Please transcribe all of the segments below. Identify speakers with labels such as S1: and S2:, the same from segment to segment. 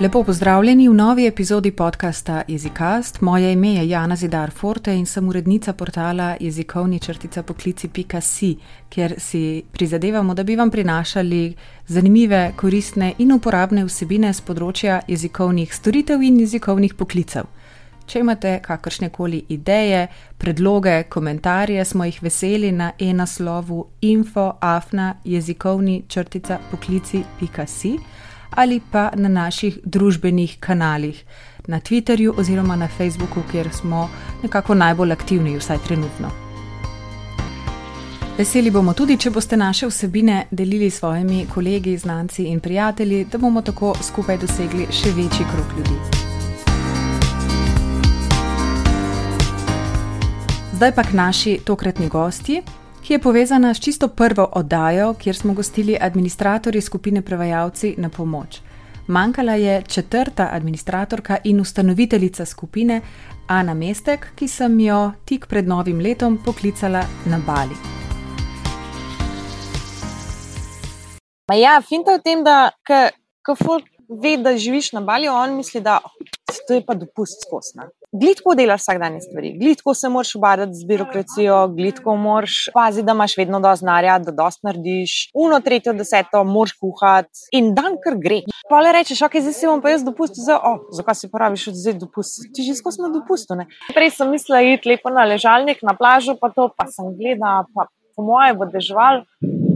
S1: Lepo pozdravljeni v novi epizodi podcasta Jezikast. Moje ime je Jana Zidar Forte in sem urednica portala jezikovni črtica poklici.si, kjer si prizadevamo, da bi vam prinašali zanimive, koristne in uporabne vsebine z področja jezikovnih storitev in jezikovnih poklicev. Če imate kakršne koli ideje, predloge, komentarje, smo jih veseli na e-naslovu infoafna jezikovni črtica poklici.si ali pa na naših družbenih kanalih, na Twitterju oziroma na Facebooku, kjer smo nekako najbolj aktivni, vsaj trenutno. Veseli bomo tudi, če boste naše vsebine delili s svojimi kolegi, znanci in prijatelji, da bomo tako skupaj dosegli še večji krok ljudi. Zdaj pa k naši tokratni gosti ki je povezana s čisto prvo oddajo, kjer smo gostili administratorji skupine Prevajalci na pomoč. Manjkala je četrta administratorka in ustanoviteljica skupine Ana Mestek, ki sem jo tik pred novim letom poklicala na Bali.
S2: Ja, finta je v tem, da ko folk ve, da živiš na Bali, on misli, da to je pa dopust skosna. Glitko delaš vsak dan stvari, glitko se moraš obadati z birokracijo, glitko moraš paziti, da imaš vedno dovolj znanja, da dosti narediš, uno, tretjo, deseto, moraš kuhati in dan kar gre. Pa le rečeš, ok, zdaj si bom pa jaz dopust, za, oh, zakaj si da zdaj dopust? Ti že skozi na dopustu. Ne? Prej sem mislila iti lepo na ležalnik, na plažo, pa to pa sem gledala, pa po moje bo dežval.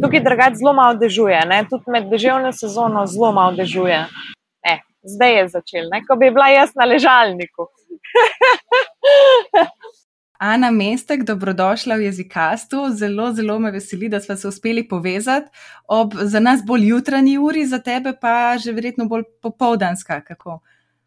S2: Tukaj drugače zelo malo dežuje, ne? tudi med deževno sezono zelo malo dežuje. Zdaj je začel, ne? ko bi bila jaz na ležalniku.
S1: Ana Mestek, dobrodošla v jezikastu. Zelo, zelo me veseli, da smo se uspeli povezati ob za nas bolj jutranji uri, za tebe pa že verjetno bolj popoldanska. Kako?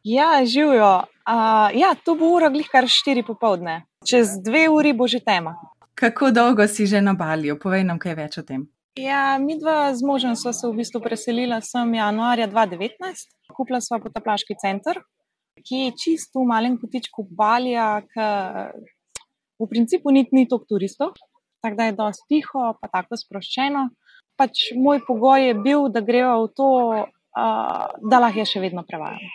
S2: Ja, živijo. Uh, ja, to bo ura glih kar štiri popovdne. Čez dve uri bo že tema.
S1: Kako dolgo si že na Balju? Povej nam kaj več o tem.
S2: Ja, mi dva z možem smo se v bistvu preselila sem januarja 2019. Kupila sva potaplaški center, ki je čisto v malem kotičku Balija, ki v principu ni, ni toliko turistov, tako da je dosti tiho, pa tako sproščeno. Pač moj pogoj je bil, da grejo v to, uh, da lahko še vedno prevajam.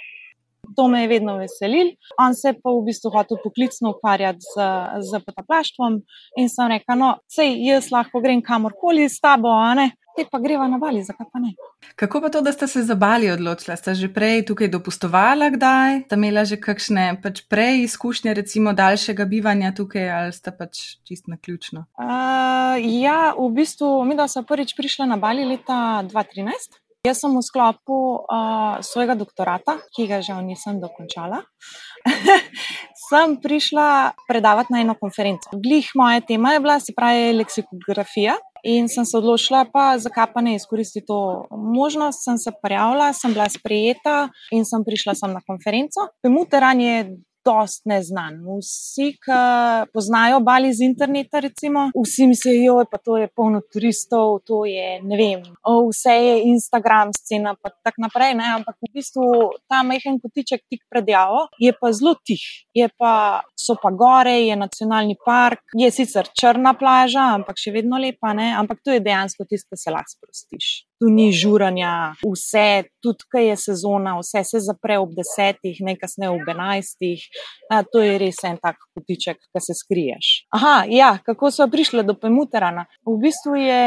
S2: To me je vedno veselil. On se pa v bistvu hotel poklicno ukvarjati z, z potaplaštvom in sem rekel, no, sej jaz lahko grem kamorkoli s tabo, a ne, te pa greva na Bali, zakaj pa ne.
S1: Kako pa to, da ste se za Bali odločili? Ste že prej tukaj dopustovala, kdaj? Ste imeli že kakšne pač prej izkušnje, recimo daljšega bivanja tukaj, ali ste pač čist na ključno?
S2: Uh, ja, v bistvu, mi da sem prvič prišla na Bali leta 2013. Jaz sem v sklopu uh, svojega doktorata, ki ga žal nisem dokončala, sem prišla predavati na eno konferenco. Glih moja tema je bila, se pravi, leksikografija. In sem se odločila, pa zakaj pa ne izkoristiti to možnost. Sem se prijavila, sem bila sprejeta in sem prišla sem na konferenco. Pemuteran je dost neznan. Vsi, ki poznajo Bali z interneta, recimo, vsi mislijo, da je to je polno turistov, to je ne vem, vse je Instagram scena, pa tako naprej. Ne? Ampak v bistvu ta majhen kotiček tik pred javo je pa zelo tih. Je pa, so pa gore, je nacionalni park, je sicer črna plaža, ampak še vedno lepa, ne? ampak to je dejansko tisto, kar se lahko sprostiš tu ni žuranja, vse, tudi kaj je sezona, vse se zapre ob desetih, nekaj ob enajstih. To je res en tak kotiček, ki se skriješ. Aha, ja, kako so prišli do Pemuterana? V bistvu je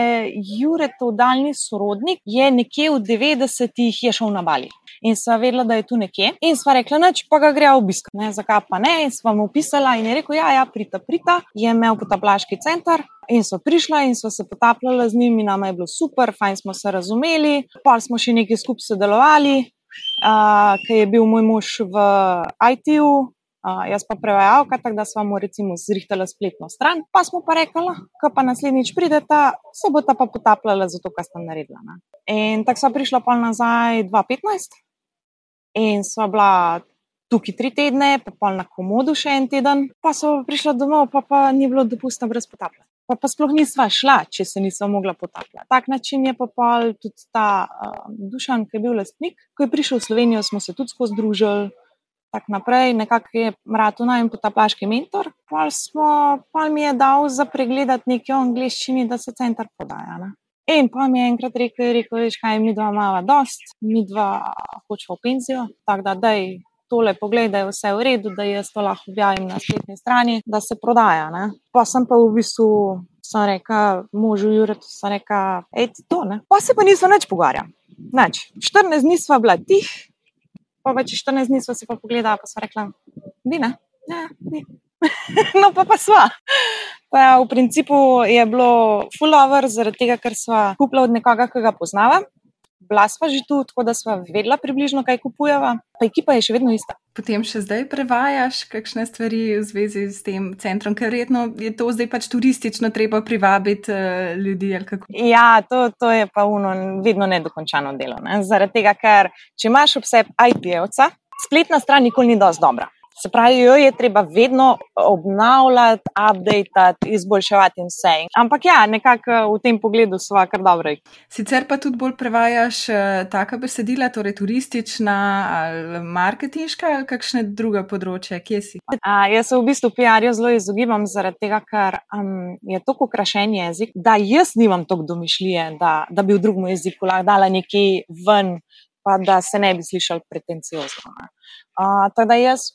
S2: Juretov daljni sorodnik, je nekje v 90-ih je šel na Bali. In sva vedela, da je tu nekje. In sva rekla, noč pa ga gre obiskati. Zakaj pa ne? In sva mu pisala in je rekel, ja, ja, prita, prita. Je imel potaplaški center, In so prišla in so se potapljala z njimi, nama je bilo super, fajn smo se razumeli. Pa smo še nekaj skupaj sodelovali, uh, ker je bil moj mož v IT-ju, uh, jaz pa prevajalka, tako da smo mu recimo zrihtali spletno stran. Pa smo pa rekli, ko pa naslednjič prideta, se bo ta pa potapljala za to, kar sta naredila. Ne? In tako smo prišla pa nazaj 2015 in sva bila. Tukaj tri tedne, pa pol na komodu še en teden, pa so prišla domov, pa, pa ni bilo dopustno brez potapljanja pa, pa sploh nisva šla, če se nisva mogla potapljati. Tak način je pa tudi ta uh, Dušan, ki je bil lastnik. Ko je prišel v Slovenijo, smo se tudi skozi družili. Tako naprej, nekako je Mratu naj potaplaški mentor. Pa, smo, pa mi je dal za pregledati nekaj o angliščini, da se center podaja. Ne? In pa mi je enkrat rekel, rekel veš, kaj mi dva imamo dost, mi dva hočemo v penzijo, tako da daj tole pogled, da je vse v redu, da jaz to lahko objavim na spletni strani, da se prodaja. Ne. Pa sem pa v bistvu, sem rekel, možu Juretu, sem rekel, hej, to ne. Pa se pa nismo več pogovarjali. Nač, 14 dni smo bila tih, pa več 14 dni smo si pa pogledali, pa smo rekli, vi ne, ne, ni. no, pa pa sva. Pa v principu je bilo full over, zaradi tega, ker sva kupila od nekoga, ki ga poznava. Bila sva že tu, tako da sva vedela približno, kaj kupujeva, pa ekipa je še vedno ista.
S1: Potem še zdaj prevajaš kakšne stvari v zvezi s tem centrom, ker verjetno je to zdaj pač turistično, treba privabiti uh, ljudi.
S2: Ja, to, to je pa uno, vedno nedokončano delo. Ne? Zaradi tega, ker če imaš ob sebi IP-jevca, spletna stran nikoli ni dosti dobra. Se pravi, jo je treba vedno obnavljati, updati, izboljševati in vse. Ampak ja, nekako v tem pogledu so kar dobre.
S1: Sicer pa tudi bolj prevajaš uh, taka besedila, torej turistična ali marketinška ali kakšne druga področja, kje si?
S2: A, jaz se v bistvu PR-ju zelo izogibam, zaradi tega, ker um, je to ukrašen jezik, da jaz nimam toliko domišljije, da, da bi v drugem jeziku lahko dala nekaj ven. Pa da se ne bi slišali pretenciozno. Uh, tako da jaz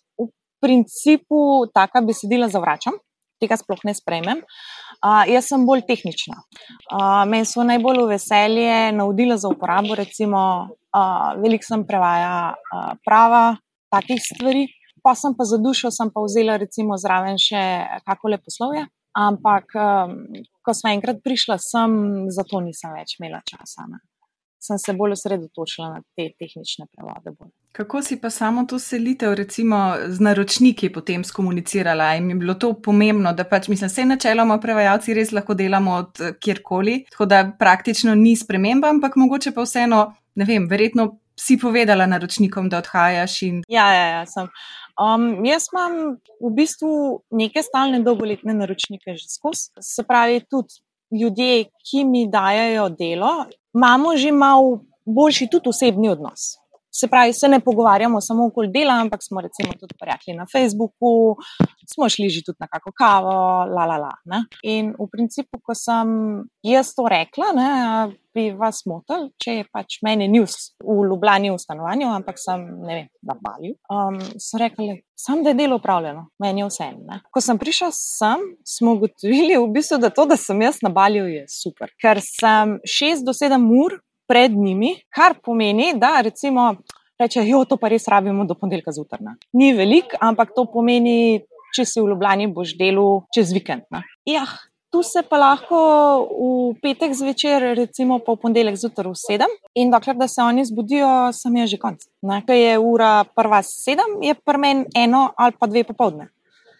S2: principu taka besedila zavračam, tega sploh ne sprejmem. Uh, jaz sem bolj tehnična. Uh, Meni so najbolj v veselje navodila za uporabo, recimo, uh, veliko sem prevaja uh, prava takih stvari, pa sem pa za dušo, sem pa vzela recimo zraven še kako leposlovje. Ampak, um, ko sem enkrat prišla, sem zato nisem več imela časa. Ne sem se bolj osredotočila na te tehnične prevode. Bolj.
S1: Kako si pa samo to selitev, recimo z naročniki, potem skomunicirala? In je bilo to pomembno, da pač, mislim, vse načeloma prevajalci res lahko delamo od kjerkoli, tako da praktično ni sprememba, ampak mogoče pa vseeno, ne vem, verjetno si povedala naročnikom, da odhajaš. In...
S2: Ja, ja, ja, sem. Um, jaz imam v bistvu neke stalne dolgoletne naročnike že skozi. Se pravi, tudi ljudje, ki mi dajo delo, imamo že malo boljši tudi osebni odnos. Se pravi, se ne pogovarjamo samo okoli dela, ampak smo recimo tudi prijatelji na Facebooku, smo šli že tudi na kako kavo, la la la. Ne? In v principu, ko sem jaz to rekla, ne, bi vas motil, če je pač meni news v Ljubljani v stanovanju, ampak sem, ne vem, na balju. Um, so rekli, sam da je delo upravljeno, meni je vse. Ne? Ko sem prišel sem, smo ugotovili, v bistvu, da to, da sem jaz na balju, je super. Ker sem 6 do 7 ur pred njimi, kar pomeni, da recimo reče, jo, to pa res rabimo do ponedeljka zjutraj. Ni velik, ampak to pomeni, če si v Ljubljani, boš delal čez vikend. Ja, tu se pa lahko v petek zvečer, recimo pa v ponedeljek zjutraj v sedem, in dokler da se oni zbudijo, sem jaz že konc. Ko je ura prva sedem, je prmen eno ali pa dve popovdne.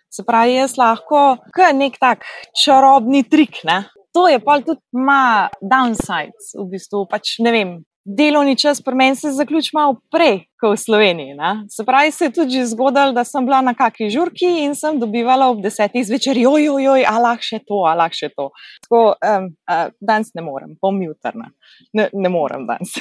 S2: Se pravi, jaz lahko, kot nek tak čarobni trik, ne? To je pa tudi ima downsides, v bistvu. Pač, ne vem, delovni čas pri meni se zaključi malo prej, kot v Sloveniji. Ne? Se pravi, se je tudi zgodilo, da sem bila na kakšni žurki in sem dobivala ob desetih zvečer, joj, joj, joj, a lahko še to, a lahko še to. Tako, um, uh, danes ne morem, bom jutrna. Ne, ne morem danes.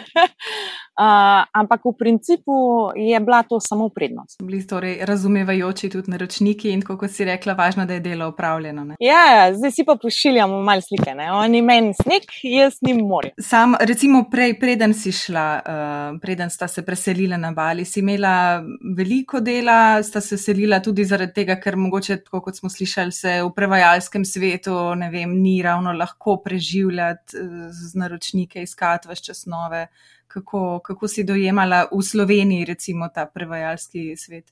S2: Uh, ampak v principu je bila to samo prednost.
S1: Bili ste torej razumevajoči tudi naročniki in kot si rekla, važno, da je delo upravljeno. Ne?
S2: Ja, ja, zdaj si pa pošiljamo malo slike. Ne? Oni meni sneg, jaz njim morem.
S1: Sam, recimo, prej, preden si šla, uh, preden sta se preselila na Bali, si imela veliko dela, sta se selila tudi zaradi tega, ker mogoče, tako kot smo slišali, se v prevajalskem svetu vem, ni ravno lahko preživljati z naročnike, iskati vse čas nove kako, kako si dojemala v Sloveniji, recimo, ta prevajalski svet?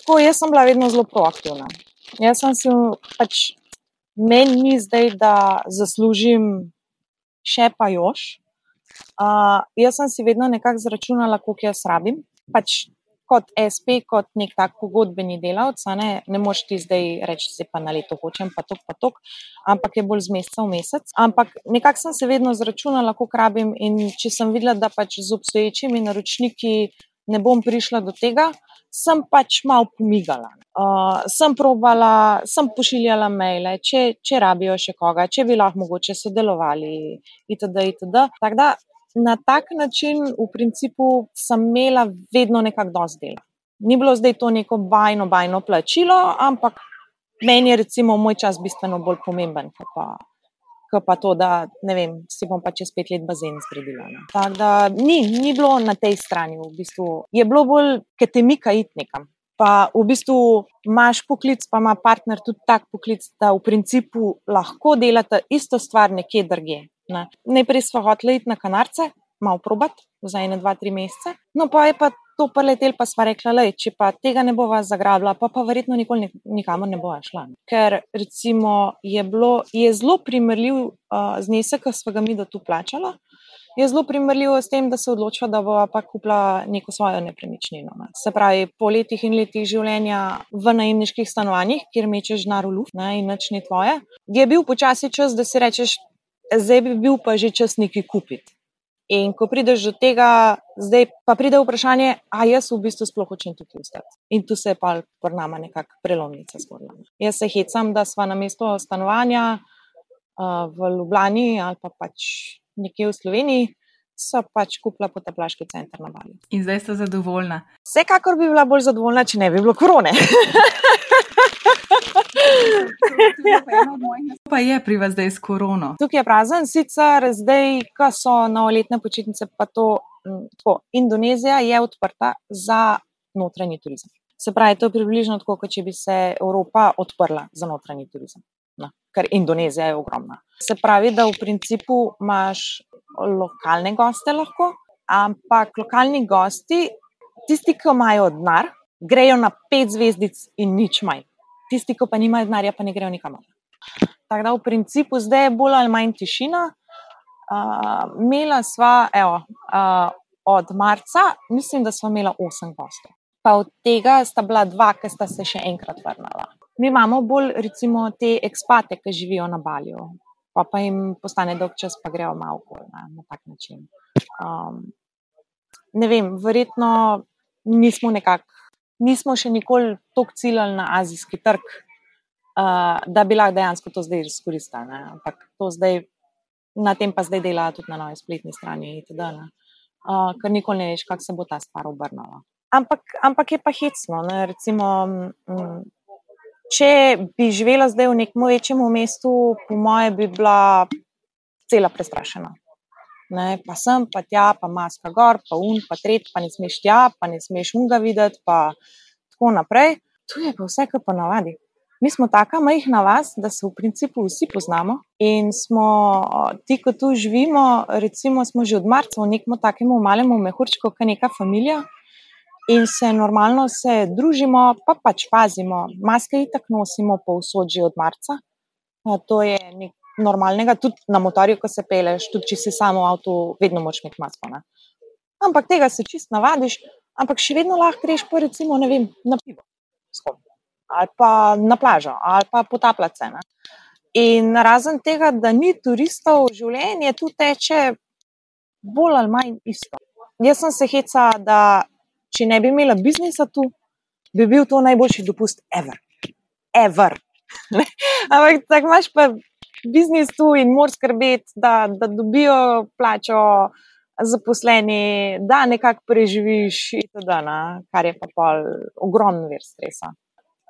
S2: Tako, jaz sem bila vedno zelo proaktivna. Jaz sem si pač meni ni zdaj, da zaslužim še pa još. Uh, jaz sem si vedno nekako zračunala, koliko jaz rabim. Pač kot SP, kot nek tak pogodbeni delavec, ne, ne moš ti zdaj reči, se pa na leto hočem, pa tok, pa tok, ampak je bolj z meseca v mesec. Ampak nekako sem se vedno zračunala, koliko rabim in če sem videla, da pač z obstoječimi naročniki ne bom prišla do tega, sem pač malo pomigala. Uh, sem probala, sem pošiljala maile, če, če rabijo še koga, če bi lahko mogoče sodelovali, itd. itd. Tako da na tak način, v principu, sem imela vedno nekako dosti dela. Ni bilo zdaj to neko bajno, bajno plačilo, ampak meni je recimo moj čas bistveno bolj pomemben, kot pa, kot pa to, da ne vem, si bom pa čez pet let bazen zgradila. Tako da ni, ni bilo na tej strani, v bistvu je bilo bolj, ker te mika it nekam. Pa v bistvu imaš poklic, pa ima partner tudi tak poklic, da v principu lahko delate isto stvar nekje drugje. Ne. Najprej smo hoteli iti na kanarce, malo probat, za ene, dva, tri mesece. No, pa je pa to preletel, pa sva rekla, da če pa tega ne bova zagrabila, pa pa verjetno nikoli nikamor ne bova šla. Ker recimo je, bilo, je zelo primerljiv uh, znesek, ki smo ga mi do tu plačala. Je zelo primerljivo s tem, da se odločila, da bo pa kupila neko svojo nepremičnino. Ne. Se pravi, po letih in letih življenja v najemniških stanovanjih, kjer mečeš na rulu in nič ni tvoje, je bil počasi čas, da si rečeš, zdaj bi bil pa že čas nekaj kupiti. In ko prideš do tega, zdaj pa pride vprašanje, ali jaz v bistvu sploh hočem tukaj ostati. In tu se je pa pri nama nekakšna prelomnica zgodila. Jaz se hecam, da sva na mesto stanovanja uh, v Ljubljani ali pa pač nekje v Sloveniji. So pač kupila potaplaški center na Bali.
S1: In zdaj ste zadovoljna?
S2: Vsekakor bi bila bolj zadovoljna, če ne bi bilo korone.
S1: pa je pri vas zdaj s korono?
S2: Tukaj je prazen, sicer zdaj, ko so novoletne počitnice, pa to tako. Indonezija je odprta za notranji turizem. Se pravi, to je približno tako, kot če bi se Evropa odprla za notranji turizem. No, ker Indonezija je ogromna. Se pravi, da v principu imaš lokalne goste lahko, ampak lokalni gosti, tisti, ki imajo denar, grejo na pet zvezdic in nič manj tisti, ki pa nimajo denarja, pa ne grejo nikamor. Tako da v principu zdaj je bolj ali manj tišina. Uh, Mela sva, evo, uh, od marca, mislim, da smo imeli osem gostov. Pa od tega sta bila dva, ki sta se še enkrat vrnila. Mi imamo bolj, recimo, te ekspate, ki živijo na Balju, pa, pa jim postane dolg čas, pa grejo malo bolj na, na tak način. Um, ne vem, verjetno nismo nekako nismo še nikoli tako ciljali na azijski trg, uh, da bi lahko dejansko to zdaj izkoristili. Ampak to zdaj, na tem pa zdaj dela tudi na novi spletni strani. Itd, uh, ker nikoli ne veš, kako se bo ta stvar obrnila. Ampak, ampak je pa hecno. Recimo, um, če bi živela zdaj v nekem večjem mestu, po moje bi bila cela prestrašena. Ne, pa sem, pa tja, pa maska gor, pa un, pa tret, pa ne smeš tja, pa ne smeš unga videti, pa tako naprej. Tu je pa vse, kar pa navadi. Mi smo taka majhna vas, da se v principu vsi poznamo in smo ti, ko tu živimo, recimo smo že od marca v nekem takem malem mehurčku, kot neka družina. In se normalno se družimo, pa pač pazimo, maske itak nosimo, pa vsod že od marca. To je nek normalnega, tudi na motorju, ko se peleš, tudi če si samo v avtu, vedno moraš imeti masko. Ne? Ampak tega se čist navadiš, ampak še vedno lahko greš, pa recimo, ne vem, na pivo, ali pa na plažo, ali pa potapljati. In razen tega, da ni turistov, življenje tu teče bolj ali manj isto. Jaz sem se heca, da če ne bi imela biznisa tu, bi bil to najboljši dopust ever. Ever. Ampak tako imaš pa biznis tu in moraš skrbeti, da, da dobijo plačo zaposleni, da nekako preživiš, itd., kar je pa pol ogromno ver stresa.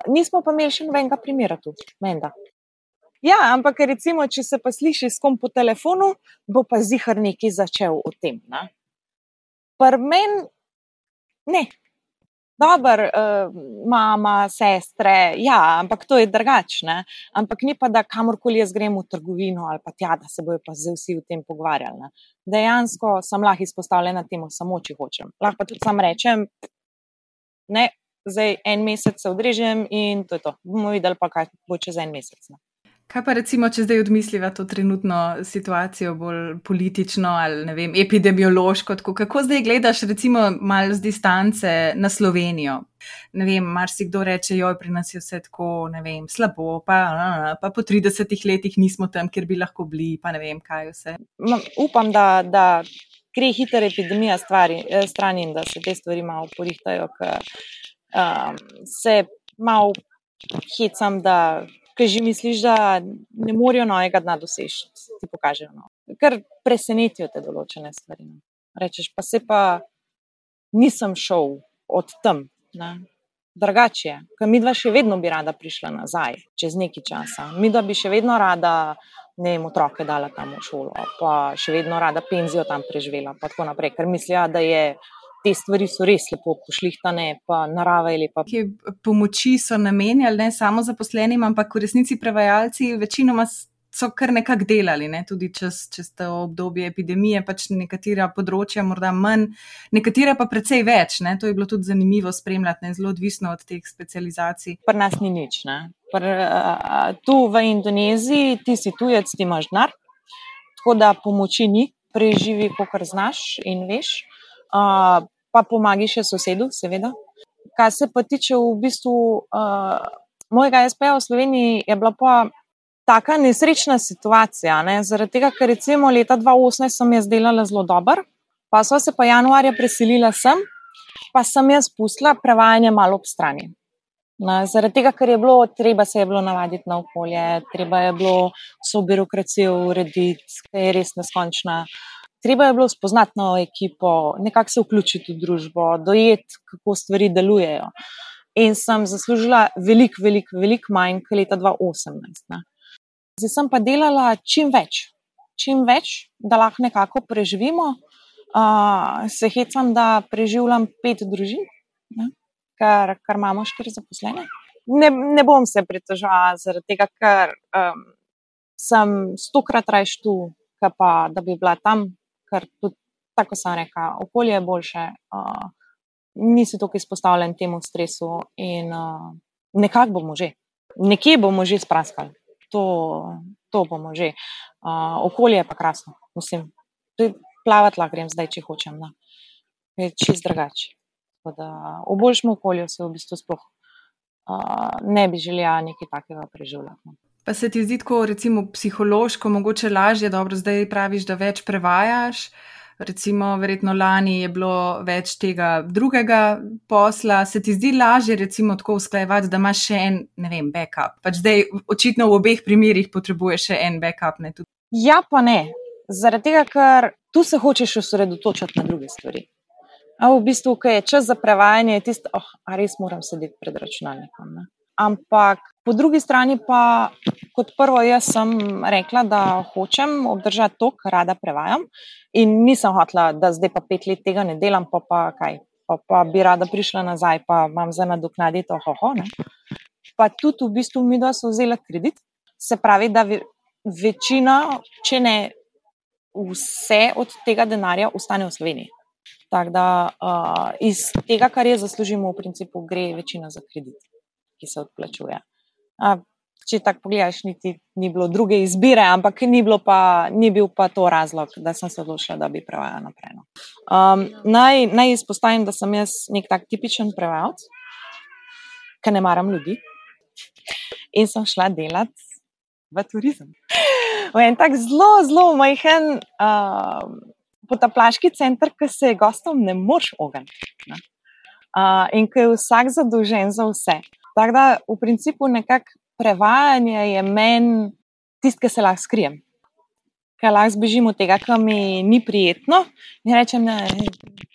S2: Nismo pa imeli še nobenega primera tu, menda. Ja, ampak recimo, če se pa sliši s kom po telefonu, bo pa zihar neki začel o tem. Prven, ne, dobro, uh, mama, sestre, ja, ampak to je drugačne. Ampak ni pa, da kamorkoli jaz grem v trgovino ali pa tja, da se bojo pa zdaj vsi o tem pogovarjali. Ne. Dejansko sem lahko izpostavljena temu, samo če hočem. Lahko pa tudi sam rečem, ne, zdaj en mesec se odrežem in to je to. Bomo videli pa, kaj bo čez en mesec. Ne.
S1: Kaj pa recimo, če zdaj odmisliva to trenutno situacijo, bolj politično ali ne vem, epidemiološko, tako, kako zdaj gledaš, recimo, malo z distance na Slovenijo? Ne vem, marsikdo reče, joj, pri nas je vse tako, ne vem, slabo, pa, pa po 30 letih nismo tam, kjer bi lahko bili, pa ne vem, kaj vse.
S2: Ma, upam, da, da gre hiter epidemija stvari, eh, stran in da se te stvari malo porihtajajo, ker um, se malo hecam, da ki že misliš, da ne morejo novega dna doseči, ti pokažejo. No. Ker presenetijo te določene stvari. No. Rečeš, pa se pa nisem šel od tam. Ne. Drugače je, ker mi dva še vedno bi rada prišla nazaj, čez nekaj časa. Mi dva bi še vedno rada ne vem, otroke dala tam v šolo, pa še vedno rada penzijo tam preživela, pa tako naprej, ker mislijo, da je. Te stvari so res lepo pošlihtane, pa narava je lepa.
S1: Kje pomoči so namenjali ne samo zaposlenim, ampak v resnici prevajalci večinoma so kar nekako delali, ne? tudi čez, čez to obdobje epidemije, pač nekatera področja morda manj, nekatera pa precej več. Ne? To je bilo tudi zanimivo spremljati, ne? zelo odvisno od teh specializacij.
S2: Pri nas ni nič. Pr, uh, tu v Indoneziji ti si tujec, ti imaš denar, tako da pomoči ni, preživi, kar znaš in veš. Uh, pa pomagi še sosedu, seveda. Kar se pa tiče v bistvu uh, mojega SP-ja v Sloveniji, je bila pa taka nesrečna situacija. Ne? Zaradi tega, ker recimo leta 2018 sem jaz delala zelo dobro, pa so se pa januarja preselila sem, pa sem jaz pustila prevajanje malo ob strani. Na, zaradi tega, ker je bilo treba se je bilo navaditi na okolje, treba je bilo vso birokracijo urediti, ki je res neskončna. Treba je bilo spoznati novo ekipo, nekako se vključiti v družbo, dojeti, kako stvari delujejo. In sem zaslužila veliko, veliko, veliko manj kot leta 2018. Ne. Zdaj sem pa delala čim več, čim več, da lahko nekako preživimo. Uh, se hecam, da preživljam pet družin, ne? ker, ker imamo štiri zaposlene. Ne, ne bom se pritožila zaradi tega, ker um, sem stokrat raje tu, pa da bi bila tam, ker tudi tako sem rekla, okolje je boljše, uh, nisi tako izpostavljen temu stresu in uh, nekako bomo že, nekje bomo že spraskali to, to bomo že. Uh, okolje je pa krasno, mislim. Plavati lahko grem zdaj, če hočem. Na. Je čist drugače. V boljšem okolju se v bistvu sploh uh, ne bi želela nekaj takega preživljati. No.
S1: Pa se ti zdi, tako recimo psihološko, mogoče lažje, dobro, zdaj praviš, da več prevajaš. Recimo, verjetno lani je bilo več tega drugega posla, se ti zdi lažje, recimo, tako usklajevati, da imaš še en, ne vem, backup. Pač zdaj, očitno v obeh primerih potrebuješ še en backup. Ne,
S2: ja, pa ne. Zaradi tega, ker tu se hočeš osredotočiti na druge stvari. A v bistvu, ki je čas za prevajanje, je tisto, oh, a res moram sedeti pred računalnikom. Ne? Ampak po drugi strani pa, kot prvo, jaz sem rekla, da hočem obdržati to, kar rada prevajam. In nisem hotla, da zdaj pa pet let tega ne delam, pa, pa kaj. Pa, pa bi rada prišla nazaj, pa imam za nadoknaditi ohoho. Ne? Pa tudi v bistvu mi dva so vzela kredit. Se pravi, da večina, če ne vse od tega denarja, ostane v Sloveniji. Tako da uh, iz tega, kar je zaslužimo, v principu gre večina za kredit ki se odplačuje. A, če tako pogledaš, niti ni bilo druge izbire, ampak ni, pa, ni bil pa to razlog, da sem se odločila, da bi prevajala naprej. No. Um, naj, naj izpostavim, da sem jaz nek tak tipičen prevajalec, ki ne maram ljudi. In sem šla delati v turizem. V en tak zelo, zelo majhen uh, potaplaški center, ki se gostom ne moreš ogniti. Uh, in ki je vsak zadolžen za vse. Tako da v principu nekako prevajanje je meni tisto, ki se lahko skrijem. Ker lahko zbežim od tega, kar mi ni prijetno. In rečem, da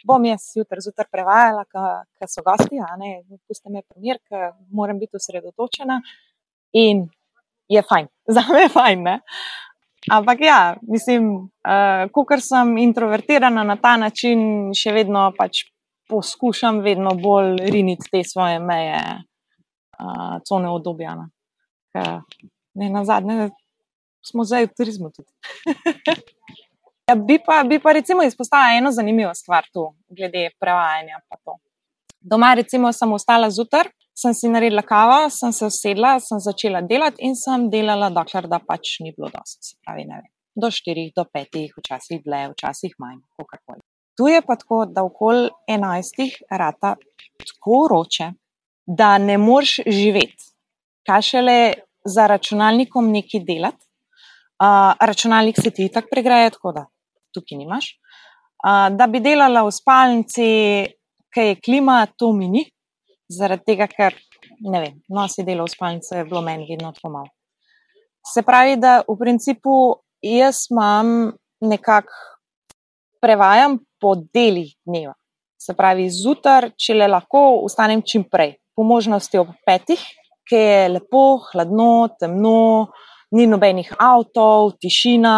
S2: bom jaz jutri zjutraj prevajala, ker so gosti, a ne, pusti me primir, ker moram biti osredotočena. In je fajn, za me je fajn. Ne? Ampak ja, mislim, uh, ko sem introvertirana na ta način, še vedno pač poskušam vedno bolj riniti te svoje meje uh, cone odobjana. Ne, na zadnje smo zdaj v turizmu tudi. ja, bi, pa, bi pa recimo izpostavila eno zanimivo stvar tu, glede prevajanja. Doma, recimo, sem ostala zjutraj, sem si naredila kavo, sem se usedla, sem začela delati in sem delala, dokler da pač ni bilo dosti. Pravi, vem, do štirih, do petih, včasih dlje, včasih manj, kakorkoli. Tu je pa tako, da okoli enajstih rata tako roče, da ne moreš živeti, kaj šele za računalnikom nekaj delati. Uh, računalnik se ti tako pregreje, tako da tukaj nimaš. Uh, da bi delala v spalnici, ki je klima, to mi ni, zaradi tega, ker ne vem, nosi delo v spalnici je bilo meni vedno tako malo. Se pravi, da v principu jaz imam nekako prevajam po delih dneva. Se pravi, zjutraj, če le lahko, vstanem čim prej, po možnosti ob petih, ki je lepo, hladno, temno, ni nobenih avtov, tišina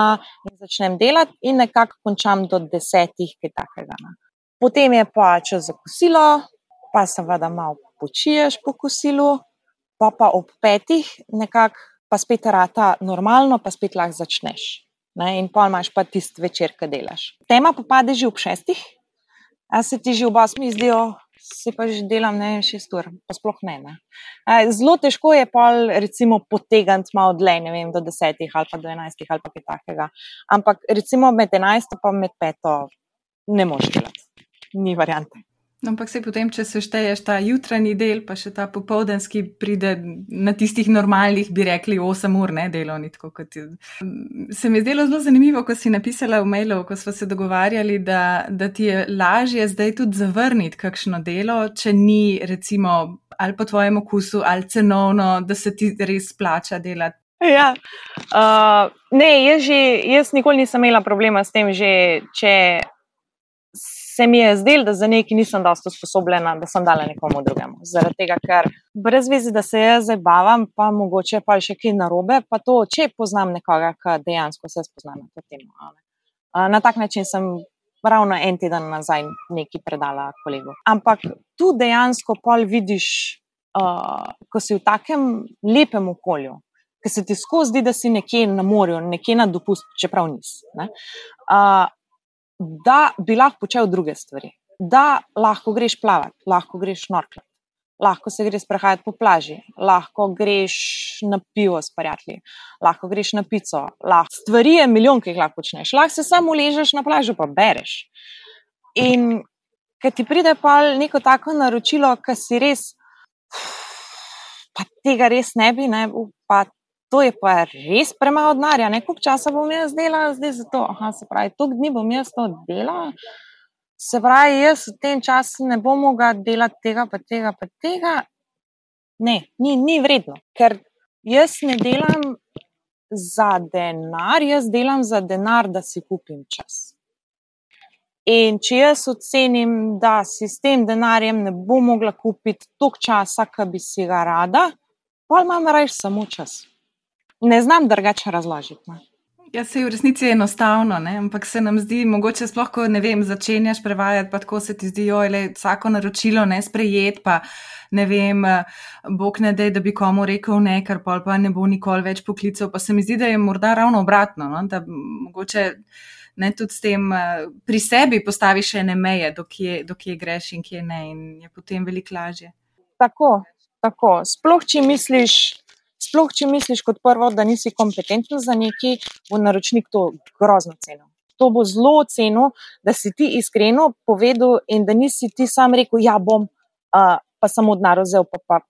S2: in začnem delati, in nekako končam do desetih, kaj takega. Ne. Potem je pa čas za kosilo, pa seveda malo počiješ po kosilu, pa pa ob petih nekako pa spet rata normalno, pa spet lahko začneš. Ne, in pa imaš pa tisti večer, ki delaš. Tema pa pade že ob šestih, a se ti že ob osmih zdijo, se pa že delam ne šest ur, pa sploh ne. ne. Zelo težko je pa recimo potegniti malo dlje, ne vem, do desetih ali pa do enajstih ali pa kaj takega. Ampak recimo med enajsto pa med peto ne moš delati. Ni variante.
S1: No, ampak se potem, če se šteješ ta jutranji del, pa še ta popoldanski, pride na tistih normalnih, bi rekli, 8 ur, ne delovni. Se mi je zdelo zelo zanimivo, ko si napisala v mailu, ko smo se dogovarjali, da, da ti je lažje zdaj tudi zavrniti kakšno delo, če ni, recimo, ali po tvojem okusu, ali cenovno, da se ti res plača delati.
S2: Ja. Uh, ne, jaz, že, jaz nikoli nisem imela problema s tem, že, če se mi je zdelo, da za nekaj nisem dosto sposobljena, da sem dala nekomu drugemu. Zaradi tega, ker brez vezi, da se jaz zabavam, pa mogoče pa še kaj narobe, pa to, če poznam nekoga, ki dejansko se spozna na to temo. Na tak način sem ravno en teden nazaj nekaj predala kolegu. Ampak tu dejansko pol vidiš, uh, ko si v takem lepem okolju. Ker se ti skozi zdi, da si nekje na morju, nekje na dopust, čeprav nisi da bi lahko počel druge stvari, da lahko greš plavat, lahko greš norklat, lahko se greš prehajati po plaži, lahko greš na pivo s prijatelji, lahko greš na pico. Lahko. Stvari je milijon, ki jih lahko počneš, lahko se samo ležeš na plažu, pa bereš. In ker ti pride pa neko tako naročilo, ki si res. Pa tega res ne bi, ne, pa to je pa res premalo denarja, koliko časa bom jaz delal zdaj za to. Aha, se pravi, toliko dni bom jaz to delal, se pravi, jaz v tem času ne bom mogel delati tega, pa tega, pa tega. Ne, ni, ni vredno, ker jaz ne delam za denar, jaz delam za denar, da si kupim čas. In če jaz ocenim, da si s tem denarjem ne bom mogla kupiti toliko časa, ki bi si ga rada, pa imam raje samo čas ne znam drugače razložiti. Ne.
S1: Ja, se je v resnici enostavno, ne? ampak se nam zdi, mogoče sploh, ko ne vem, začenjaš prevajati, pa tako se ti zdi, da je vsako naročilo ne sprejet, pa ne vem, bog ne da, da bi komu rekel ne, kar pol pa ne bo nikoli več poklical. Pa se mi zdi, da je morda ravno obratno, no? da mogoče ne tudi s tem pri sebi postaviš ene meje, dokje, dokje greš in kje ne, in je potem veliko lažje.
S2: Tako, tako. Sploh, če misliš. Sploh, če misliš kot prvo, da nisi kompetenten za nekaj, bo naročnik to grozno cenil. To bo zelo cenil, da si ti iskreno povedal in da nisi ti sam rekel, ja bom, uh, pa samo denar vzel, pa, pa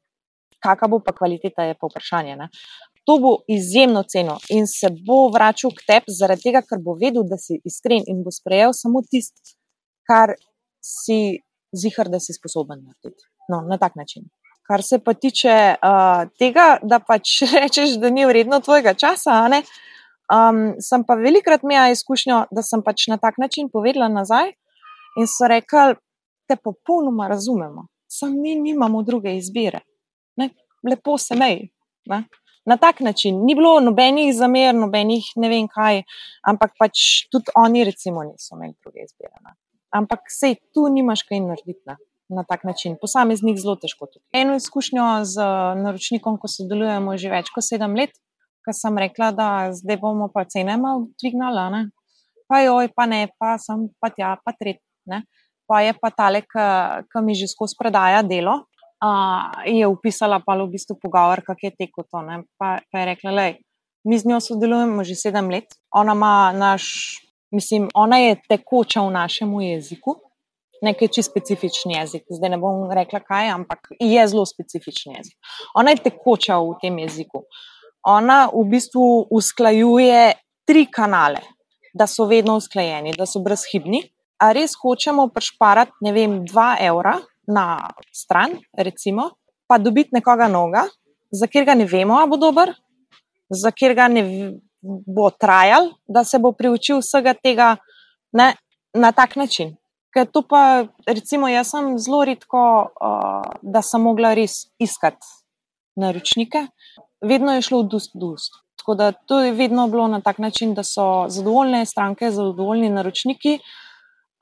S2: kakšna bo pa kvaliteta, je pa vprašanje. Ne? To bo izjemno ceno in se bo vračal k tebi, zaradi tega, ker bo vedel, da si iskren in bo sprejel samo tisto, kar si zihar, da si sposoben narediti. No, na tak način. Kar se pa tiče uh, tega, da pač rečeš, da ni vredno tvojega časa, um, sem pa velikrat imela izkušnjo, da sem pač na tak način povedala nazaj in so rekli, te popolnoma razumemo, samo mi nimamo druge izbire. Ne? Lepo se meji. Na tak način ni bilo nobenih zamer, nobenih ne vem kaj, ampak pač tudi oni, recimo, niso imeli druge izbire. Ne? Ampak sej tu nimaš kaj narediti. Ne? Na tak način. Posameznik zelo težko. Eno izkušnjo z naročnikom, ko sodelujemo že več kot sedem let, ko sem rekla, da zdaj bomo pa cene malo dvignali, pa joj, pa ne, pa sem pa tja, pa tretji. Pa je pa tale, ki mi že skozi predaja delo. Uh, je upisala pa v bistvu pogovor, kako je tekel to. Pa, pa je rekla, da mi z njo sodelujemo že sedem let. Ona, naš, mislim, ona je tekoča v našem jeziku, nekaj čisto specifičen jezik. Zdaj ne bom rekla, kaj, ampak je zelo specifičen jezik. Ona je tekoča v tem jeziku. Ona v bistvu usklajuje tri kanale, da so vedno usklajeni, da so brezhibni. A res hočemo prešparati, ne vem, dva evra na stran, recimo, pa dobiti nekoga noga, za katerega ne vemo, ali bo dober, za katerega ne bo trajal, da se bo priučil vsega tega ne, na tak način. Ker to pa, recimo, jaz sem zelo redko, uh, da sem mogla res iskati naročnike, vedno je šlo od ust do ust. Tako da to je vedno bilo na tak način, da so zadovoljne stranke, zadovoljni naročniki.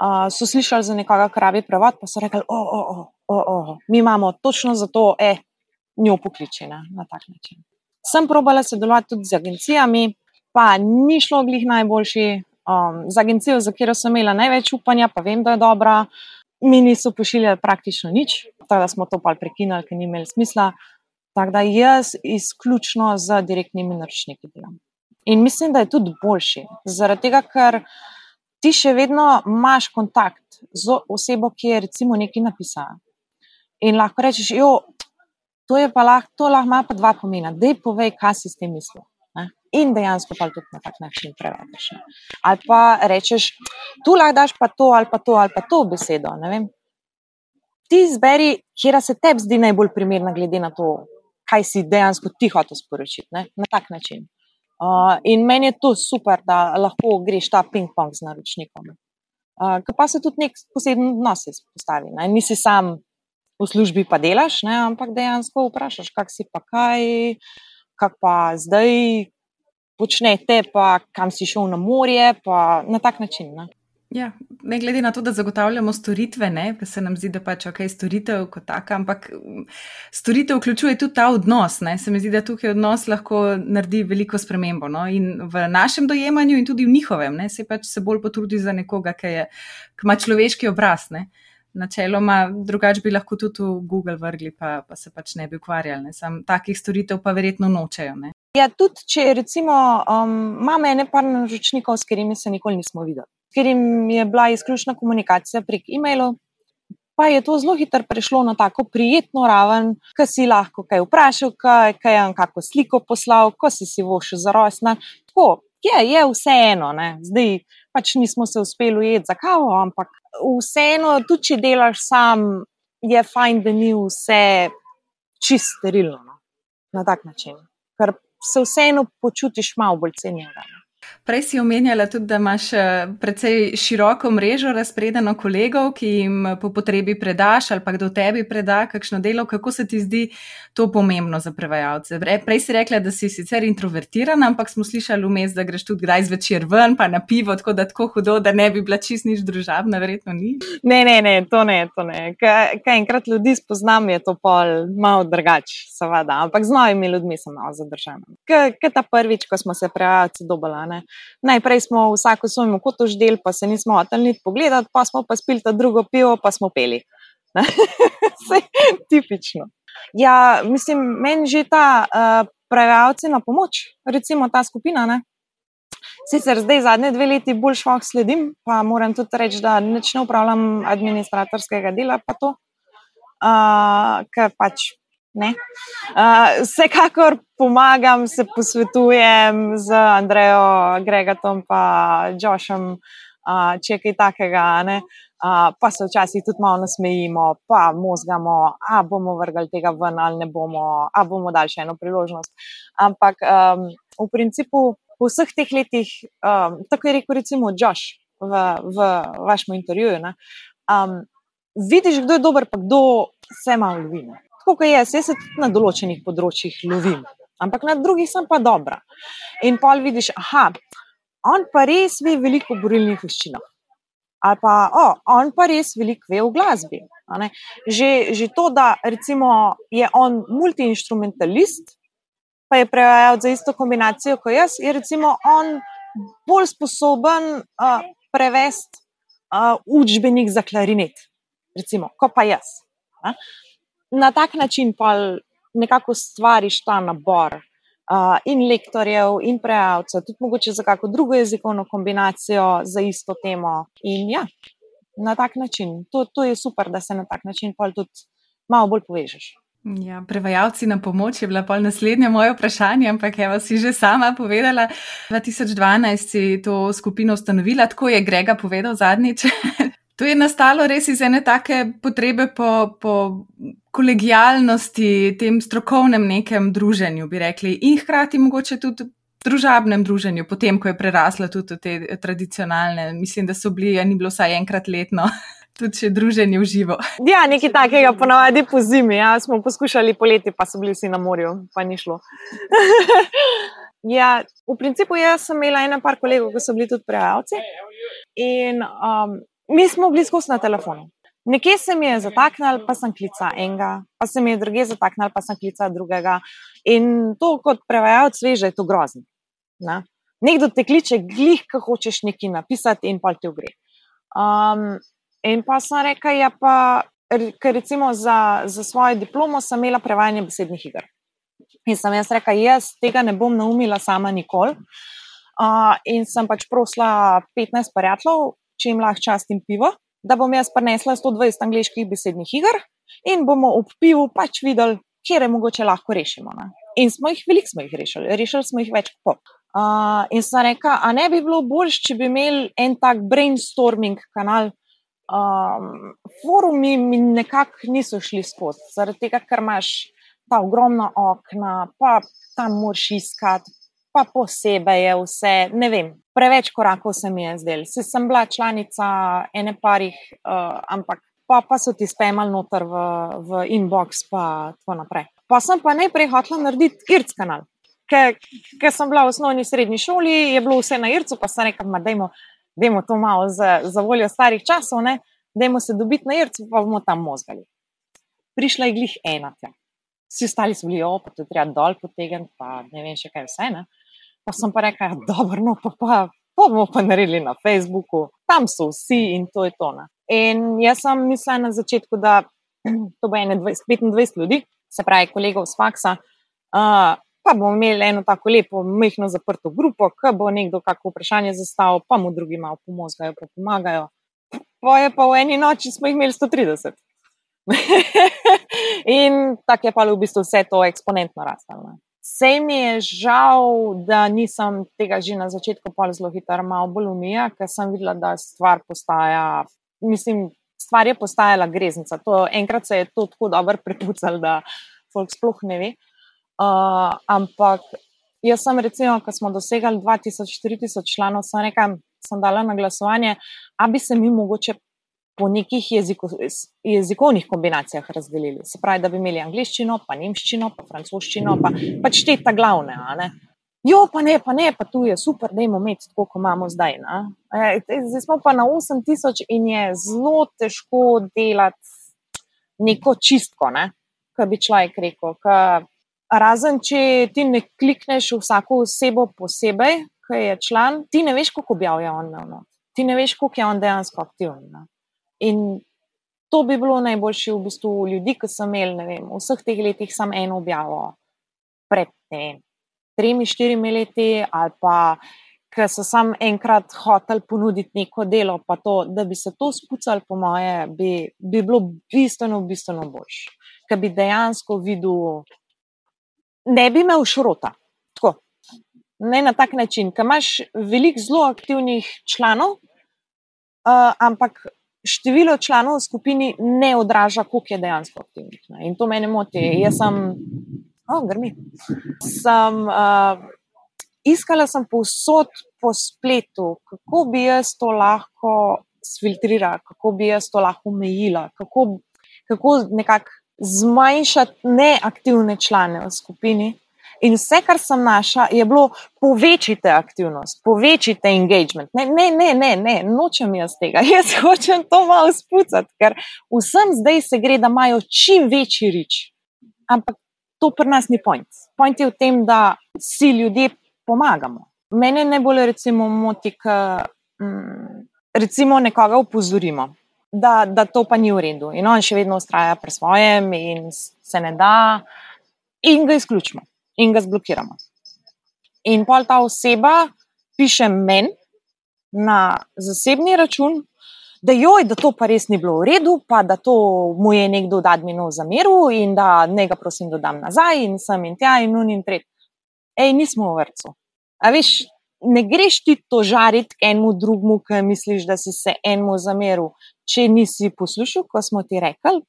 S2: Uh, so slišali za nekoga, kar rabi prevod, pa so rekli: o, o, o, o, o, mi imamo točno za to, e, njo pokličena na tak način. Sem probala sodelovati tudi z agencijami, pa ni šlo glih najboljši. Um, z agencijo, za katero sem imela največ upanja, pa vem, da je dobra, mi niso pošiljali praktično nič, tako da smo to pa prekinili, ker ni imelo smisla. Tako da jaz izključno z direktnimi naročniki delam. In mislim, da je tudi boljši. Zaradi tega, ker ti še vedno imaš kontakt z osebo, ki je recimo nekaj napisala. In lahko rečeš, jo, to je pa lahko, to lahko ima pa dva pomena. Dej povej, kaj si s tem mislil. Ne? In dejansko pa tudi na tak način prevediš. Ali pa rečeš, tu lahko daš pa to, ali pa to, ali pa to besedo. Ti izberi, kje se tebi zdi najbolj primerna, glede na to, kaj si dejansko ti hotel sporočiti ne? na tak način. Uh, in meni je to super, da lahko greš ta ping-pong z naročnikom. Uh, pa se tudi nek poseben odnos izpostavi. Ne? Nisi sam v službi, pa delaš, ne? ampak dejansko vprašaš, kak si pa kaj, kak pa zdaj počnete, pa kam si šel na morje, pa na tak način. Ne?
S1: Ja, ne glede na to, da zagotavljamo storitve, ne, pa se nam zdi, da pač ok, storitev kot taka, ampak mm, storitev vključuje tudi ta odnos. Ne. Se mi zdi, da tukaj odnos lahko naredi veliko spremembo. No, in v našem dojemanju, in tudi v njihovem, ne, se pač se bolj potrudi za nekoga, ki, je, ki ima človeški obraz. Ne. Načeloma, drugače bi lahko tudi v Google vrgli, pa, pa se pač ne bi ukvarjali. Ne. Sam takih storitev pa verjetno nočejo. Ne.
S2: Ja, tudi če recimo um, imamo ene par naročnikov, s katerimi se nikoli nismo videli ker jim je bila izključna komunikacija prek e-mailov. Pa je to zelo hitro prešlo na tako prijetno raven, ki si lahko kaj vprašal, kaj, kaj je kako sliko poslal, ko si si vošil za rojstna. Tako je, je vseeno. Ne? Zdaj pač nismo se uspeli ujeti za kavo, ampak vseeno, tudi če delaš sam, je fajn, da ni vse čist sterilno no? na tak način, ker se vseeno počutiš malo bolj cenjeno.
S1: Prej si omenjala tudi, da imaš eh, precej široko mrežo razpredeno kolegov, ki jim po potrebi predaš ali pa kdo tebi preda kakšno delo. Kako se ti zdi to pomembno za prevajalce? Prej si rekla, da si sicer introvertirana, ampak smo slišali vmes, da greš tudi kdaj zvečer ven, pa na pivo, tako da tako hudo, da ne bi bila čist nič družabna, verjetno ni.
S2: Ne, ne, ne, to ne, to ne. Kaj, kaj enkrat ljudi spoznam, je to pol malo drugače, seveda, ampak z novimi ljudmi sem malo zadržana. Kaj ta prvič, ko smo se prevajalci dobalane? Najprej smo vsako svojemu kotu ždel, pa se nismo hoteli niti pogledati, pa smo pa spili ta drugo pivo, pa smo peli. Vse tipično. Ja, mislim, meni že ta uh, prevajalci na pomoč, recimo ta skupina. Ne? Sicer zdaj zadnje dve leti bolj švah sledim, pa moram tudi reči, da ne upravljam administratorskega dela, pa to, uh, ker pač Ne? Uh, vsekakor pomagam, se posvetujem z Andrejo, Gregatom in Jošem, uh, če je kaj takega. Uh, pa se včasih tudi malo nasmejimo, pa možgamo, a bomo vrgli tega ven ali ne bomo, a bomo dali še eno priložnost. Ampak um, v principu v vseh teh letih, um, tako je rekel recimo Još v, v vašem intervjuju, um, vidiš, kdo je dober, pa kdo se malo lovi tako kot jaz, jaz se tudi na določenih področjih lovim, ampak na drugih sem pa dobra. In pol vidiš, aha, on pa res ve veliko o borilnih veščinah. Ali pa, oh, on pa res veliko ve o glasbi. Že, že to, da recimo, je on multi-instrumentalist, pa je prevajal za isto kombinacijo kot jaz, je recimo on bolj sposoben uh, prevesti uh, učbenik za klarinet, recimo, kot pa jaz. Uh na tak način pa nekako stvariš ta nabor uh, in lektorjev, in preavcev, tudi mogoče za kakšno drugo jezikovno kombinacijo za isto temo. In ja, na tak način. To, to je super, da se na tak način pa tudi malo bolj povežeš.
S1: Ja, prevajalci na pomoč je bila pol naslednje moje vprašanje, ampak evo si že sama povedala. 2012 si to skupino ustanovila, tako je Grega povedal zadnjič. To je nastalo res iz ene take potrebe po, po kolegijalnosti, tem strokovnem nekem druženju, bi rekli, in hkrati mogoče tudi družabnem druženju, potem, ko je prerasla tudi te tradicionalne. Mislim, da so bili, ni bilo vsaj enkrat letno tudi če druženje v živo.
S2: Ja, nekaj takega, ponavadi po zimi. Ja, smo poskušali poleti, pa so bili vsi na morju, pa ni šlo. ja, v principu jaz sem imela ena par kolegov, ki so bili tudi prevajalci. In um, mi smo bili skozi na telefonu. Nekje se mi je zataknil, pa sem klical enega, pa se mi je druge zataknil, pa sem klical drugega. In to kot prevajalec sveže je to grozno. Na? Nekdo te kliče, glih, ko hočeš nekaj napisati, in pa ti gre. Um, in pa sem rekel, ja, pa, ker recimo za, za svojo diplomo sem imela prevajanje besednih iger. In sem jaz rekel, jaz tega ne bom naumila sama nikoli. Uh, in sem pač prosila 15 prijateljev, če jim lahko častim pivo da bom jaz prenesla 120 angliških besednih iger in bomo ob pivu pač videli, kje je mogoče lahko rešimo. Ne? In smo jih, veliko smo jih rešili, rešili smo jih več kot pol. Uh, in sem rekla, a ne bi bilo boljš, če bi imeli en tak brainstorming kanal. Um, forumi mi nekako niso šli skozi, zaradi tega, ker imaš ta ogromna okna, pa tam moraš iskati, pa posebej je vse, ne vem, preveč korakov se mi je zdel. Se sem bila članica ene parih, uh, ampak pa, pa so ti spemali noter v, v inbox, pa tako naprej. Pa sem pa najprej hotela narediti IRC kanal. Ker sem bila v osnovni srednji šoli, je bilo vse na IRC-u, pa sem rekla, da je to malo za, za voljo starih časov, da je se dobiti na IRC-u, pa bomo tam mozgali. Prišla je glih ena. Tja. Vsi ostali so bili, opet, treba dol potegniti, pa ne vem še kaj vse. Ne? Pa sem pa rekla, ja, no, pa, pa, pa bomo pa naredili na Facebooku, tam so vsi in to je to. Ne. In jaz sem mislila na začetku, da to bo 25 ljudi, se pravi, kolegov z faksa. Uh, pa bomo imeli eno tako lepo, mehko zaprto grupo, ki bo nekdo kako vprašanje zastavil, pa mu drugi malo pomagajo, pa pomagajo. Pa je pa v eni noči smo jih imeli 130. in tako je pa v bistvu vse to eksponentno rastlo. Sej mi je žal, da nisem tega že na začetku zelo hitro, malo bolj umija, ker sem videla, da stvar postaja. Mislim, stvar je postajala greznica. To, enkrat se je to tako dobro prepucalo, da folk sploh ne ve. Uh, ampak jaz sem, recimo, ko smo dosegali 2000-4000 članov, sem rekla, sem dala na glasovanje, da bi se mi mogoče po nekih jeziko, jezikovnih kombinacijah razdelili. Se pravi, da bi imeli angliščino, pa nemščino, pa francoščino, pa pač te ta glavne. Jo, pa ne, pa ne, pa tu je super, da imamo imeti tako, kot imamo zdaj. E, zdaj smo pa na 8000 in je zelo težko delati neko čistko, ne? kaj bi človek rekel. Ka, razen, če ti ne klikneš vsako osebo posebej, ki je član, ti ne veš, koliko objavlja on. No. Ti ne veš, koliko je on dejansko aktiven. In to bi bilo najboljše v bistvu ljudi, ki so imeli vem, v vseh teh letih samo eno objavo, pred tem, tremi, štirimi leti, ali pa ki so samo enkrat hoteli ponuditi neko delo, pa to, da bi se to spucali, po moje, bi, bi bilo bistveno, bistveno boljše. Ker bi dejansko videl, ne bi imel šrota. Tako. Ne na tak način, ker imaš veliko zelo aktivnih članov, uh, ampak število članov v skupini ne odraža, koliko je dejansko aktivnih. Ne. In to me moti. Jaz sem, oh, grmi. Sem uh, iskala sem povsod po spletu, kako bi jaz to lahko filtrirala, kako bi jaz to lahko omejila, kako, kako nekako zmanjšati neaktivne člane v skupini. In vse, kar sem našla, je bilo povečite aktivnost, povečite engagement. Ne, ne, ne, ne, ne, nočem jaz tega. Jaz hočem to malo spucati, ker vsem zdaj se gre, da imajo čim večji rič. Ampak to pri nas ni point. Point je v tem, da si ljudje pomagamo. Mene najbolj recimo moti, da mm, recimo nekoga upozorimo. Da, da to pa ni v redu, in on še vedno ustraja pri svojem, in se ne da, in ga izključimo in ga zblokiramo. In pol ta oseba piše meni na zasebni račun, da joj, da to pa res ni bilo v redu, pa da to mu je nekdo od adminov zameril in da ne ga prosim dodam nazaj in sem in tja in nun in tret. Ej, nismo v vrtu. A veš, ne greš ti to žariti enemu drugmu, ki misliš, da si se enemu zameril, če nisi poslušal, ko smo ti rekli.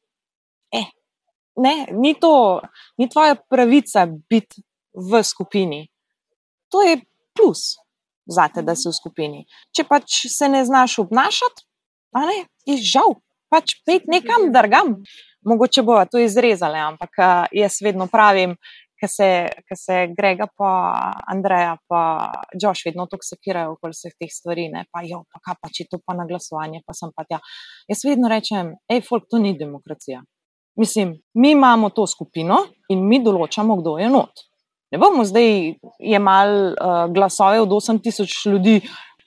S2: Ne, ni to, ni tvoja pravica biti v skupini. To je plus za te, da si v skupini. Če pač se ne znaš obnašati, ne, je žal. pač pet nekam drgam. Mogoče bo to izrezali, ampak jaz vedno pravim, ki se, se Grega, pa Andreja, pa Josh vedno tako sekirajo okoli vseh teh stvari, ne? pa jo, pa kaj pa če to pa na glasovanje, pa sem pa tja. Jaz vedno rečem, hej, folk, to ni demokracija. Mislim, mi imamo to skupino in mi določamo, kdo je not. Ne bomo zdaj jemali uh, glasove od 8000 ljudi,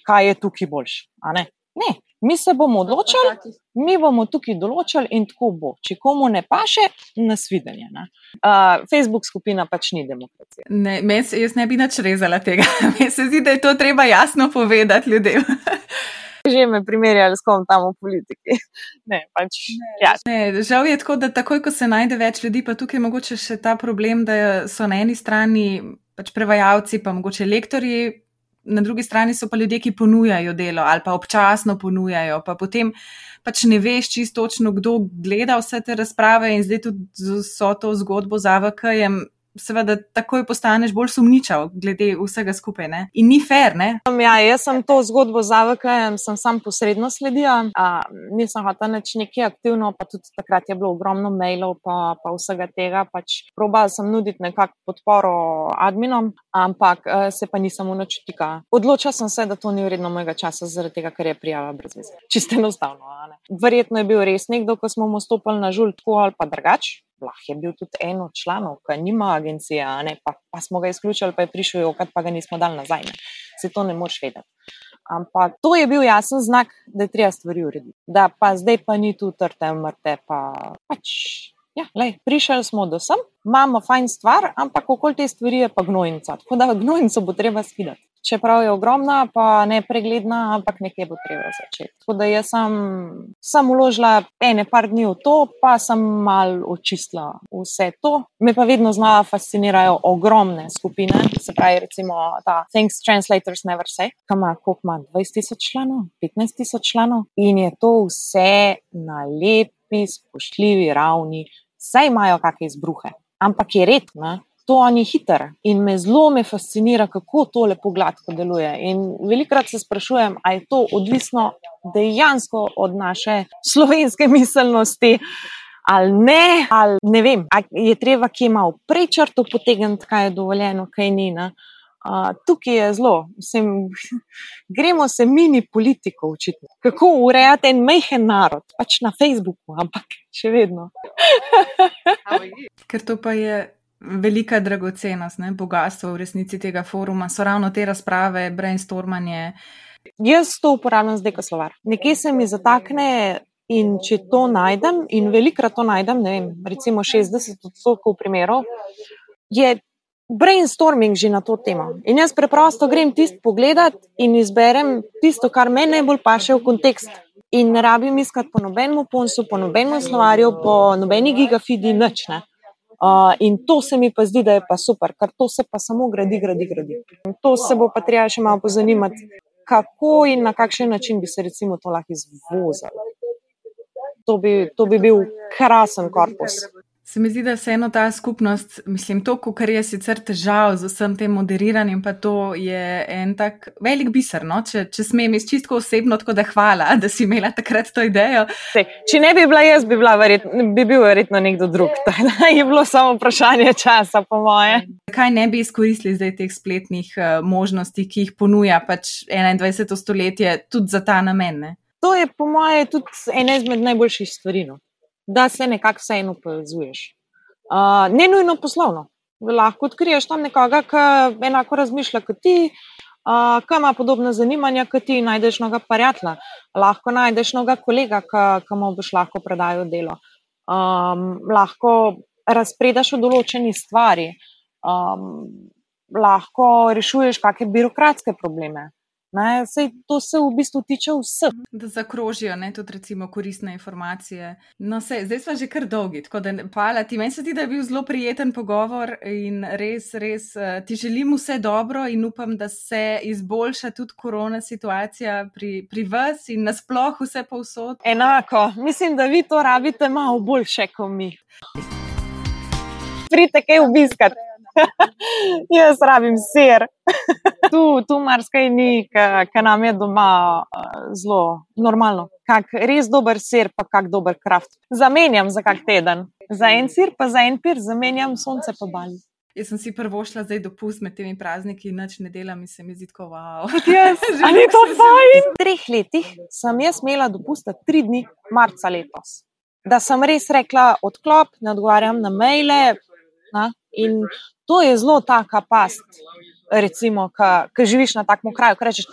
S2: kaj je tukaj boljš. Ne? ne, mi se bomo odločili, mi bomo tukaj določili in tako bo. Če komu ne paše, nasvidenje. Ne? Uh, Facebook skupina pač ni demokracija.
S1: Ne, mes, jaz ne bi nič rezala tega. Meni se zdi, da je to treba jasno povedati ljudem.
S2: Že me primerjali s kom tam v politiki. Ne, pač,
S1: ne, ja. ne, žal je tako, da takoj, ko se najde več ljudi, pa tukaj je mogoče še ta problem, da so na eni strani pač prevajalci, pa mogoče lektori, na drugi strani so pa ljudje, ki ponujajo delo ali pa občasno ponujajo, pa potem pač ne veš čisto točno, kdo gleda vse te razprave in zdaj tudi z vso to zgodbo z AVK-jem seveda takoj postaneš bolj sumničav glede vsega skupaj. Ne? In ni fair. Ne?
S2: Ja, jaz sem to zgodbo z AVK-jem sam posredno sledila. A, nisem hotel nič neki aktivno, pa tudi takrat je bilo ogromno mailov, pa, pa vsega tega. Pač probal sem nuditi nekakšno podporo adminom, ampak e, se pa nisem unočutika. Odločil sem se, da to ni vredno mojega časa, zaradi tega, ker je prijava brez veze. Čisto enostavno. Verjetno je bil res nekdo, ko smo mu stopili na žul, tako ali pa drugače lahko je bil tudi en od članov, ki nima agencije, pa, pa smo ga izključili, pa je prišel jokat, pa ga nismo dali nazaj. Ne. Se to ne moreš vedeti. Ampak to je bil jasen znak, da je treba stvari urediti. Da pa zdaj pa ni tu trte, mrte, pa pač. Ja, lej, prišli smo do sem, imamo fajn stvar, ampak okoli te stvari je pa gnojnica. Tako da gnojnico bo treba skidati čeprav je ogromna, pa ne pregledna, ampak nekje bo treba začeti. Tako da jaz sem, sem uložila ene par dni v to, pa sem mal očistila vse to. Me pa vedno znova fascinirajo ogromne skupine, se pravi, recimo ta Things Translators Never Say, ki ima koliko ima 20 tisoč članov, 15 tisoč članov in je to vse na lepi, spoštljivi ravni, saj imajo kakšne izbruhe. Ampak je red, ne? To oni hiter in me zelo me fascinira, kako to lepo gladko deluje. In velikrat se sprašujem, ali je to odvisno dejansko od naše slovenske miselnosti. Ali ne, ali ne vem, ali je treba, ki ima v prečrtu potegniti, kaj je dovoljeno, kaj ni. Uh, tukaj je zelo, gremo se mini politiko učiti, kako urejati en mehen narod, pač na Facebooku, ampak še vedno.
S1: Ker to pa je velika dragocenost, ne, bogatstvo v resnici tega foruma, so ravno te razprave, brainstormanje.
S2: Jaz to uporabljam zdaj kot slovar. Nekje se mi zatakne in če to najdem, in velikrat to najdem, ne vem, recimo 60 odstotkov primerov, je brainstorming že na to temo. In jaz preprosto grem tisto pogledat in izberem tisto, kar me najbolj paše v kontekst. In ne rabim iskati po nobenem ponsu, po nobenem slovarju, po nobeni gigafidi, nič. Ne. Uh, in to se mi pa zdi, da je pa super, ker to se pa samo gradi, gradi, gradi. In to se bo pa treba še malo pozanimati, kako in na kakšen način bi se recimo to lahko izvozilo. To bi, to bi bil krasen korpus.
S1: Se mi zdi, da vseeno ta skupnost, mislim, to, kar je sicer težav z vsem tem moderiranjem, pa to je en tak velik biser. No? Če, če smem, jaz čisto osebno, tako da hvala, da si imela takrat to idejo.
S2: Se, če ne bi bila jaz, bi, bila verjet, bi bil verjetno nekdo drug. je bilo samo vprašanje časa, po moje.
S1: Kaj ne bi izkoristili zdaj teh spletnih uh, možnosti, ki jih ponuja pač 21. stoletje, tudi za ta namen? Ne?
S2: To je, po moje, tudi ena izmed najboljših stvari. No? Da se nekako vseeno povezuješ. Uh, ne nujno poslovno. Lahko odkriješ tam nekoga, ki enako razmišlja kot ti, uh, ki ima podobna zanimanja kot ti, najdeš noga parjatla, lahko najdeš noga kolega, ki mu boš lahko predajal delo. Um, lahko razpredaš o določeni stvari, um, lahko rešuješ kakšne birokratske probleme. Ne, sej, to se v bistvu tiče vseh.
S1: Da zakrožijo ne, tudi recimo, koristne informacije. No, sej, zdaj smo že kar dolgi, tako da hvala ti. Meni se ti, da je bil zelo prijeten pogovor in res, res uh, ti želim vse dobro in upam, da se izboljša tudi korona situacija pri, pri vas in nasploh vse povsod.
S2: Enako, mislim, da vi to rabite malo boljše kot mi. Pridite kaj obiskati. Jaz rabim sir. tu tu marsikaj ni, ki nam je doma uh, zelo normalno. Kak res dober sir, pa kak dober kraft. Zamenjam za kak teden. Za en sir, pa za en pir, zamenjam sonce pa bali.
S1: Jaz sem si prvo šla zdaj dopust med temi prazniki, noč ne delam in se mi zdi tako wow.
S2: Yes, ali je to fajn? V treh letih sem jaz imela dopusta tri dni, marca letos. Da sem res rekla, odklop, ne odgovarjam na maile. Na? In to je zelo taka past, recimo, ki živiš na takem kraju, ki rečeš,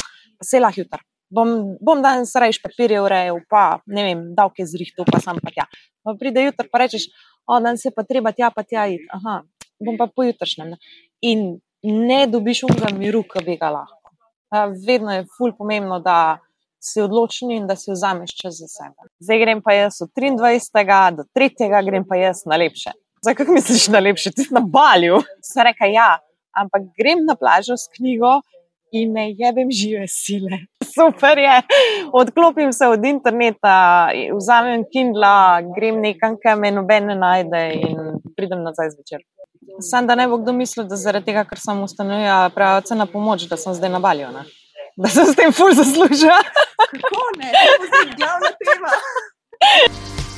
S2: se lahko jutr. Bom, bom danes rejš papirje urejal, pa ne vem, davke zrihtu, pa sam pa tja. Pa pride jutr, pa rečeš, o, danes je pa treba tja, pa tja iti. Aha, bom pa pojutrišnjem. In ne dobiš unga miru, ki bi ga lahko. Vedno je ful pomembno, da si odločen in da si vzameš čas za sebe. Zdaj grem pa jaz od 23. do 3. grem pa jaz na lepše. Zdaj, kako misliš na lepše, ti si na balju? Sem rekel, ja, ampak grem na plažo s knjigo in ne jebem žive sile. Super je. Odklopim se od interneta, vzamem Kindle, grem nekam, kam me noben ne najde in pridem nazaj zvečer. Sam da ne bo kdo mislil, da zaradi tega, ker sem ustanovila pravce na pomoč, da sem zdaj na balju. Ne? Da sem s tem ful zaslužila.
S1: Kako ne? To je